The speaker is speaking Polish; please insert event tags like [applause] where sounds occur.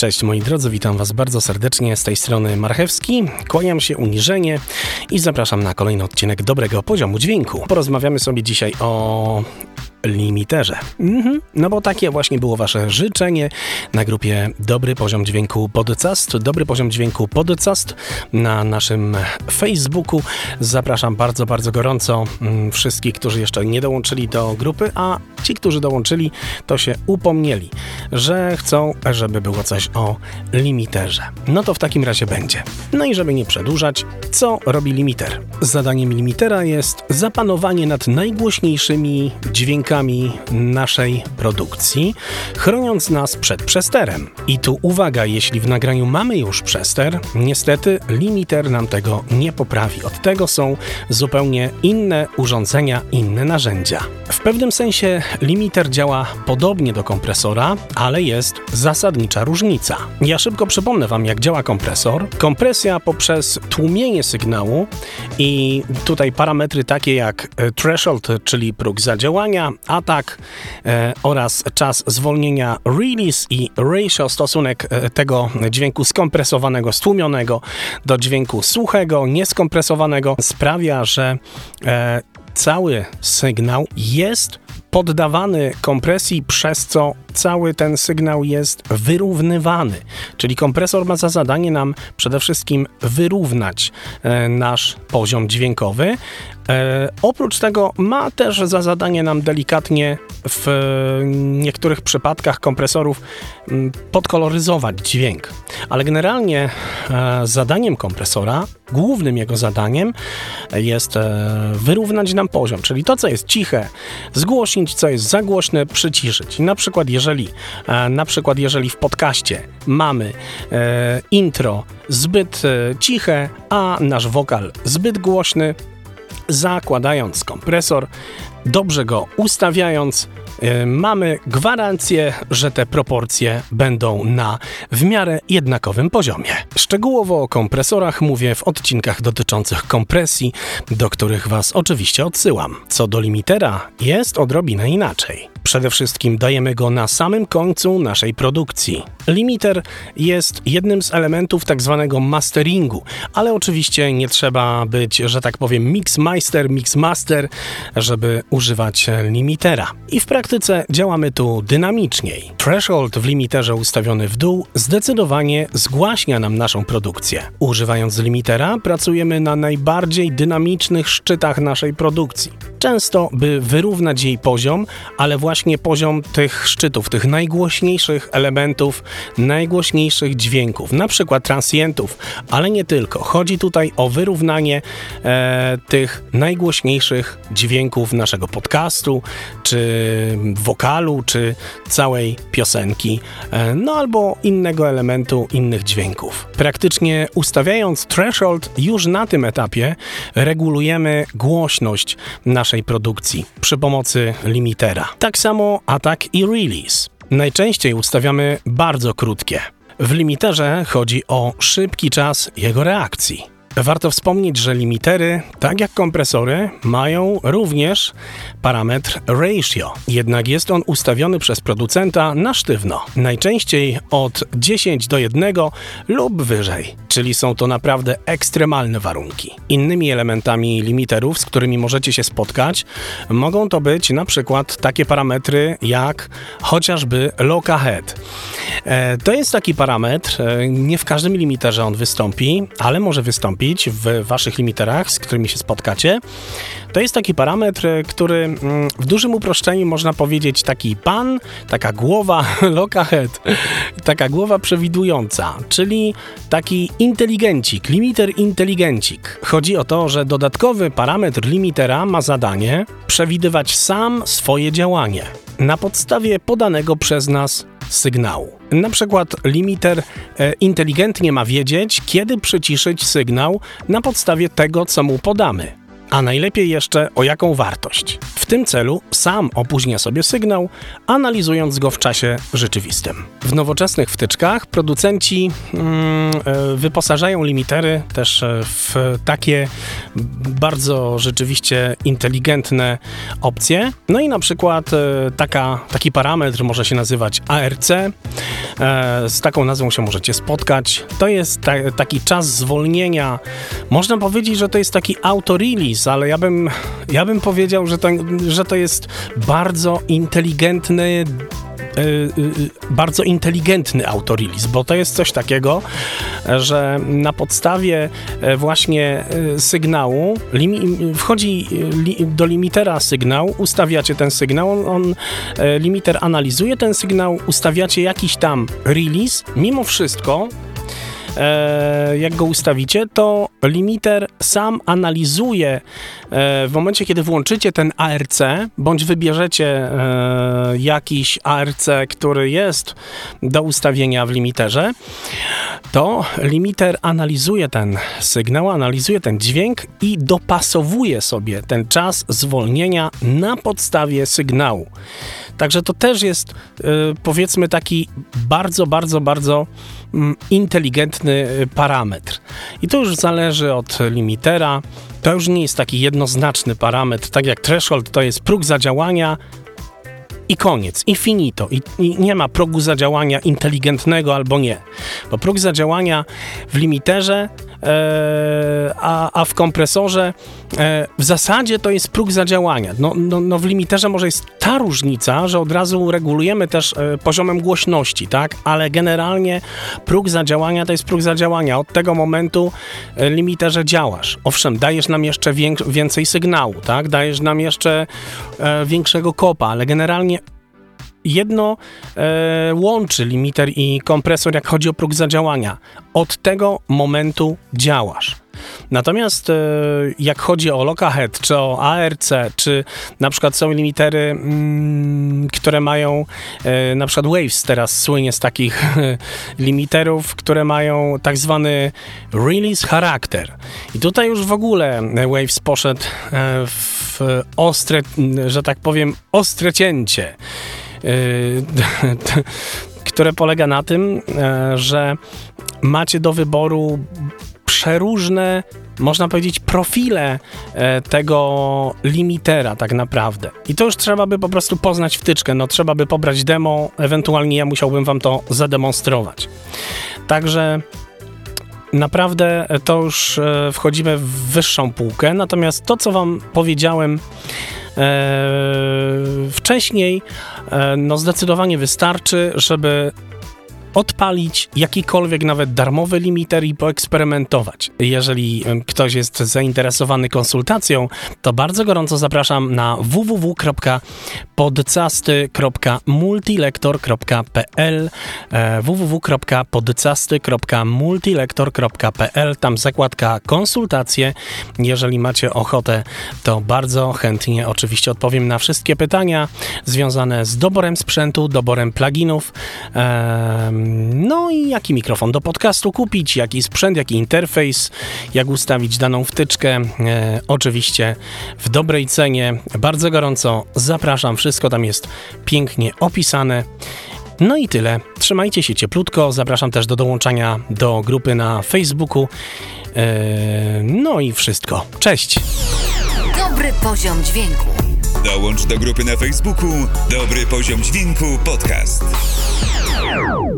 Cześć moi drodzy, witam Was bardzo serdecznie z tej strony Marchewski. Kłaniam się uniżenie i zapraszam na kolejny odcinek dobrego poziomu dźwięku. Porozmawiamy sobie dzisiaj o limiterze. Mhm. No bo takie właśnie było wasze życzenie na grupie Dobry Poziom Dźwięku Podcast. Dobry Poziom Dźwięku Podcast na naszym Facebooku. Zapraszam bardzo, bardzo gorąco mm, wszystkich, którzy jeszcze nie dołączyli do grupy, a ci, którzy dołączyli, to się upomnieli, że chcą, żeby było coś o limiterze. No to w takim razie będzie. No i żeby nie przedłużać, co robi limiter? Zadaniem limitera jest zapanowanie nad najgłośniejszymi dźwiękami naszej produkcji, chroniąc nas przed przesterem. I tu uwaga, jeśli w nagraniu mamy już przester, niestety limiter nam tego nie poprawi. Od tego są zupełnie inne urządzenia, inne narzędzia. W pewnym sensie limiter działa podobnie do kompresora, ale jest zasadnicza różnica. Ja szybko przypomnę Wam, jak działa kompresor. Kompresja poprzez tłumienie sygnału i tutaj parametry takie jak e, threshold, czyli próg zadziałania, atak e, oraz czas zwolnienia release i ratio, stosunek e, tego dźwięku skompresowanego, stłumionego do dźwięku suchego, nieskompresowanego sprawia, że e, cały sygnał jest poddawany kompresji, przez co cały ten sygnał jest wyrównywany. Czyli kompresor ma za zadanie nam przede wszystkim wyrównać e, nasz poziom dźwiękowy. E, oprócz tego ma też za zadanie nam delikatnie w niektórych przypadkach kompresorów m, podkoloryzować dźwięk. Ale generalnie e, zadaniem kompresora, głównym jego zadaniem jest e, wyrównać nam poziom, czyli to, co jest ciche, zgłośnić, co jest za głośne, przyciszyć. Na przykład, jeżeli, e, na przykład, jeżeli w podcaście mamy e, intro zbyt e, ciche, a nasz wokal zbyt głośny, zakładając kompresor, dobrze go ustawiając, mamy gwarancję, że te proporcje będą na w miarę jednakowym poziomie. Szczegółowo o kompresorach mówię w odcinkach dotyczących kompresji, do których Was oczywiście odsyłam. Co do limitera, jest odrobinę inaczej. Przede wszystkim dajemy go na samym końcu naszej produkcji. Limiter jest jednym z elementów tak zwanego masteringu, ale oczywiście nie trzeba być, że tak powiem, mixmeister, mixmaster, żeby używać limitera. I w praktyce działamy tu dynamiczniej. Threshold w limiterze ustawiony w dół zdecydowanie zgłaśnia nam naszą produkcję. Używając limitera pracujemy na najbardziej dynamicznych szczytach naszej produkcji. Często, by wyrównać jej poziom, ale właśnie poziom tych szczytów, tych najgłośniejszych elementów, najgłośniejszych dźwięków, na przykład transientów, ale nie tylko. Chodzi tutaj o wyrównanie e, tych najgłośniejszych dźwięków naszego podcastu, czy wokalu, czy całej piosenki, e, no albo innego elementu, innych dźwięków. Praktycznie ustawiając threshold już na tym etapie regulujemy głośność naszej produkcji przy pomocy limitera. Tak samo atak i release. Najczęściej ustawiamy bardzo krótkie. W limiterze chodzi o szybki czas jego reakcji. Warto wspomnieć, że limitery, tak jak kompresory, mają również parametr ratio, jednak jest on ustawiony przez producenta na sztywno, najczęściej od 10 do 1 lub wyżej, czyli są to naprawdę ekstremalne warunki. Innymi elementami limiterów, z którymi możecie się spotkać, mogą to być na przykład takie parametry jak chociażby lock ahead. E, to jest taki parametr, e, nie w każdym limiterze on wystąpi, ale może wystąpić w waszych limiterach, z którymi się spotkacie. To jest taki parametr, który mm, w dużym uproszczeniu można powiedzieć taki pan, taka głowa, [laughs] lock ahead, taka głowa przewidująca, czyli taki inteligencik, limiter inteligencik. Chodzi o to, że dodatkowy parametr limitera ma zadanie przewidywać sam swoje działanie na podstawie podanego przez nas sygnału. Na przykład limiter e, inteligentnie ma wiedzieć, kiedy przyciszyć sygnał na podstawie tego, co mu podamy. A najlepiej jeszcze o jaką wartość. W tym celu sam opóźnia sobie sygnał, analizując go w czasie rzeczywistym. W nowoczesnych wtyczkach producenci mm, e, wyposażają limitery też e, w takie bardzo rzeczywiście inteligentne opcje. No i na przykład e, taka, taki parametr może się nazywać ARC. Z taką nazwą się możecie spotkać. To jest ta, taki czas zwolnienia. Można powiedzieć, że to jest taki auto-release, ale ja bym, ja bym powiedział, że to, że to jest bardzo inteligentny Y, y, bardzo inteligentny autorelease, bo to jest coś takiego, że na podstawie e, właśnie e, sygnału wchodzi do limitera sygnał, ustawiacie ten sygnał, on, on e, limiter analizuje ten sygnał, ustawiacie jakiś tam release, mimo wszystko e, jak go ustawicie, to limiter sam analizuje e, w momencie, kiedy włączycie ten ARC, bądź wybierzecie e, jakiś ARC, który jest do ustawienia w limiterze, to limiter analizuje ten sygnał, analizuje ten dźwięk i dopasowuje sobie ten czas zwolnienia na podstawie sygnału. Także to też jest, e, powiedzmy, taki bardzo, bardzo, bardzo mm, inteligentny e, parametr. I to już zależy od limitera. To już nie jest taki jednoznaczny parametr, tak jak threshold to jest próg zadziałania i koniec, i finito. I, I, nie ma progu zadziałania inteligentnego albo nie. Bo próg zadziałania w limiterze a, a w kompresorze e, w zasadzie to jest próg zadziałania. No, no, no w limiterze może jest ta różnica, że od razu regulujemy też e, poziomem głośności, tak? Ale generalnie próg zadziałania to jest próg zadziałania. Od tego momentu limiterze działasz. Owszem, dajesz nam jeszcze więcej sygnału, tak? Dajesz nam jeszcze większego kopa, ale generalnie jedno e, łączy limiter i kompresor, jak chodzi o próg zadziałania. Od tego momentu działasz. Natomiast e, jak chodzi o Locahead, czy o ARC, czy na przykład są limitery, mm, które mają, e, na przykład Waves teraz słynie z takich [laughs] limiterów, które mają tak zwany release charakter. I tutaj już w ogóle Waves poszedł e, w ostre, że tak powiem, ostre cięcie. Y, [laughs] które polega na tym, e, że macie do wyboru przeróżne, można powiedzieć, profile e, tego limitera tak naprawdę. I to już trzeba by po prostu poznać wtyczkę, no trzeba by pobrać demo, ewentualnie ja musiałbym wam to zademonstrować. Także naprawdę to już e, wchodzimy w wyższą półkę, natomiast to, co wam powiedziałem wcześniej, E, no zdecydowanie wystarczy, żeby odpalić jakikolwiek nawet darmowy limiter i poeksperymentować. Jeżeli ktoś jest zainteresowany konsultacją, to bardzo gorąco zapraszam na www.podcasty.multilektor.pl e, www.podcasty.multilektor.pl Tam zakładka konsultacje. Jeżeli macie ochotę, to bardzo chętnie oczywiście odpowiem na wszystkie pytania związane z doborem sprzętu, doborem pluginów, no i jaki mikrofon do podcastu kupić, jaki sprzęt, jaki interfejs, jak ustawić daną wtyczkę. E, oczywiście w dobrej cenie. Bardzo gorąco zapraszam. Wszystko tam jest pięknie opisane. No i tyle. Trzymajcie się cieplutko. Zapraszam też do dołączania do grupy na Facebooku. E, no i wszystko. Cześć. Dobry poziom dźwięku. Dołącz do grupy na Facebooku Dobry Poziom Dźwięku Podcast.